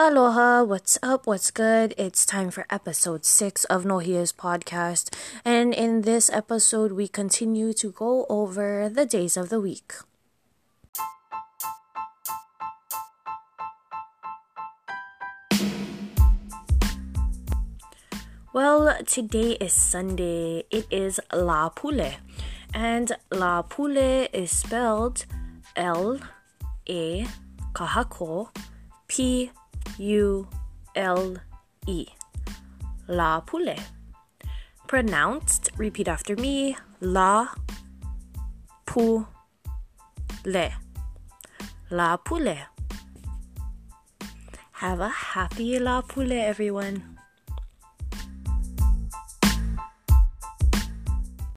Aloha, what's up? What's good? It's time for episode 6 of Nohia's podcast. And in this episode, we continue to go over the days of the week. Well, today is Sunday. It is Lāpule. And Lāpule is spelled L A Kahako P U L E. Lāpule. Pronounced, repeat after me, La Pule. Lāpule. Have a happy Lāpule, everyone.